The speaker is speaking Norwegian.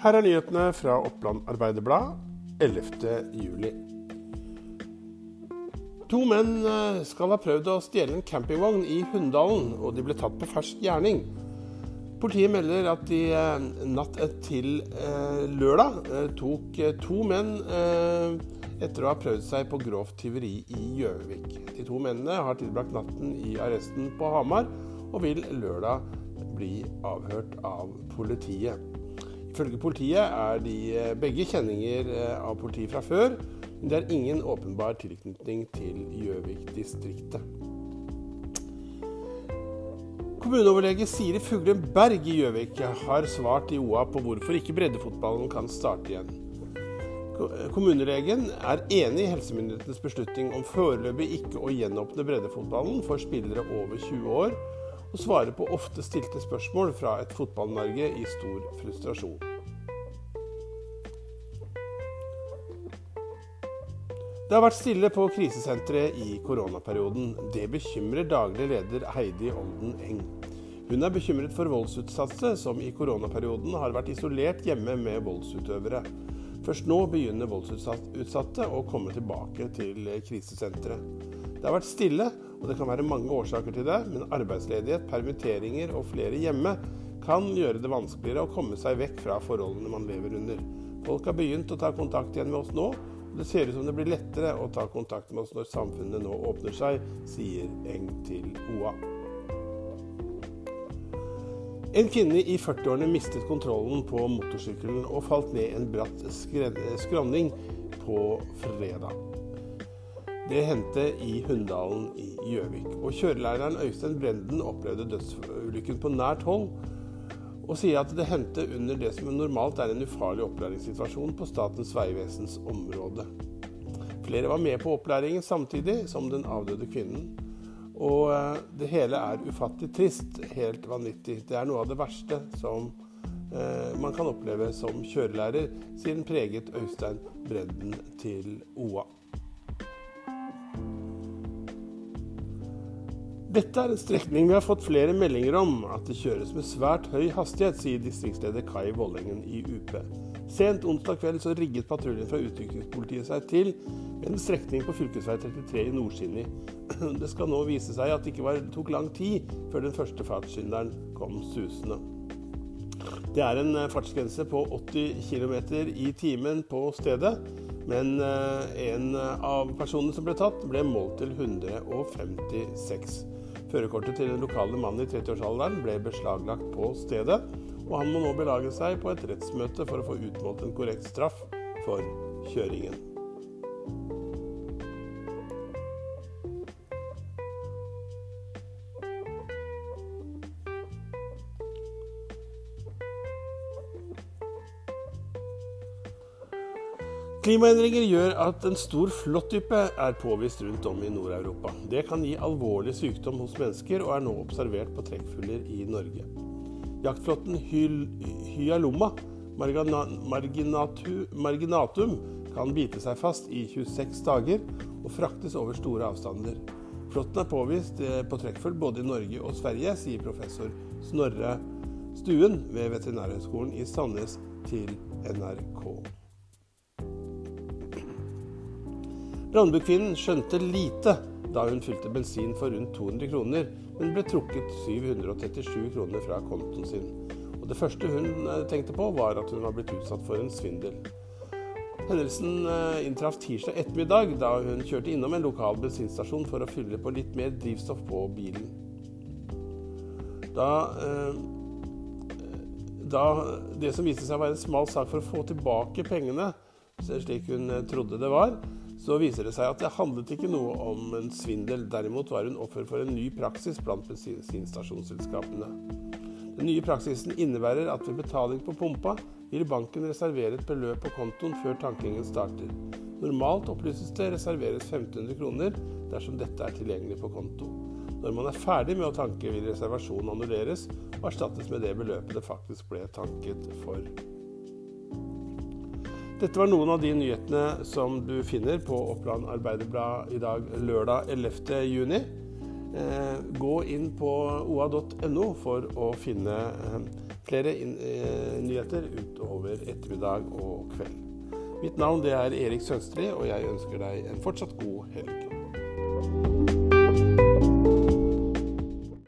Her er nyhetene fra Oppland Arbeiderblad 11. juli. To menn eh, skal ha prøvd å stjele en campingvogn i Hunndalen, og de ble tatt på fersk gjerning. Politiet melder at de eh, natt til eh, lørdag tok to menn etter å ha prøvd seg på grovt tyveri i Gjøvik. De to mennene har tilbrakt natten i arresten på Hamar, og vil lørdag bli avhørt av politiet. Ifølge politiet er de eh, begge kjenninger eh, av politiet fra før, men det er ingen åpenbar tilknytning til Gjøvik-distriktet. Kommuneoverlege Siri Fuglen Berg i Gjøvik har svart i OA på hvorfor ikke breddefotballen kan starte igjen. Kommunelegen er enig i helsemyndighetenes beslutning om foreløpig ikke å gjenåpne breddefotballen for spillere over 20 år, og svare på ofte stilte spørsmål fra et Fotball-Norge i stor frustrasjon. Det har vært stille på krisesenteret i koronaperioden. Det bekymrer daglig leder Heidi Olden Eng. Hun er bekymret for voldsutsatte som i koronaperioden har vært isolert hjemme med voldsutøvere. Først nå begynner voldsutsatte å komme tilbake til krisesenteret. Det har vært stille, og det kan være mange årsaker til det, men arbeidsledighet, permitteringer og flere hjemme kan gjøre det vanskeligere å komme seg vekk fra forholdene man lever under. Folk har begynt å ta kontakt igjen med oss nå, og det ser ut som det blir lettere å ta kontakt med oss når samfunnet nå åpner seg, sier Eng til OA. En kvinne i 40-årene mistet kontrollen på motorsykkelen og falt ned en bratt skråning på fredag. Det hendte i Hunndalen i Gjøvik. Og kjørelæreren Øystein Brenden opplevde dødsulykken på nært hold, og sier at det hendte under det som normalt er en ufarlig opplæringssituasjon på Statens vegvesens område. Flere var med på opplæringen samtidig som den avdøde kvinnen. Og eh, det hele er ufattelig trist, helt vanvittig. Det er noe av det verste som eh, man kan oppleve som kjørelærer, sier den preget Øystein Bredden til OA. Dette er en strekning vi har fått flere meldinger om at det kjøres med svært høy hastighet, sier distriktsleder Kai Vollengen i UP. Sent onsdag kveld så rigget patruljen fra utrykningspolitiet seg til en strekning på fv. 33 i Nordskinni. Det skal nå vise seg at det ikke var, tok lang tid før den første fartssynderen kom susende. Det er en fartsgrense på 80 km i timen på stedet, men eh, en av personene som ble tatt, ble målt til 156 Førerkortet til den lokale mannen i 30-årsalderen ble beslaglagt på stedet, og han må nå belage seg på et rettsmøte for å få utmålt en korrekt straff for kjøringen. Klimaendringer gjør at en stor flåttype er påvist rundt om i Nord-Europa. Det kan gi alvorlig sykdom hos mennesker, og er nå observert på trekkfugler i Norge. Jaktflåtten Hyalomma marginatum kan bite seg fast i 26 dager og fraktes over store avstander. Flåtten er påvist eh, på trekkfugl både i Norge og Sverige, sier professor Snorre Stuen ved Veterinærhøgskolen i Sandnes til NRK. Brandbukvinnen skjønte lite da hun fylte bensin for rundt 200 kroner, men ble trukket 737 kroner fra kontoen sin. Og Det første hun eh, tenkte på, var at hun var blitt utsatt for en svindel. Hendelsen eh, inntraff tirsdag ettermiddag da hun kjørte innom en lokal bensinstasjon for å fylle på litt mer drivstoff på bilen. Da, eh, da det som viste seg å være en smal sak for å få tilbake pengene, slik hun trodde det var, så viser det seg at det handlet ikke noe om en svindel. Derimot var hun offer for en ny praksis blant bensinstasjonsselskapene. Den nye praksisen innebærer at ved betaling på pumpa vil banken reservere et beløp på kontoen før tankingen starter. Normalt opplyses det reserveres 1500 kroner dersom dette er tilgjengelig på konto. Når man er ferdig med å tanke, vil reservasjonen annulleres og erstattes med det beløpet det faktisk ble tanket for. Dette var noen av de nyhetene som du finner på Oppland Arbeiderblad i dag, lørdag 11. juni. Eh, gå inn på oa.no for å finne eh, flere eh, nyheter utover ettermiddag og kveld. Mitt navn er Erik Sønstli, og jeg ønsker deg en fortsatt god helg.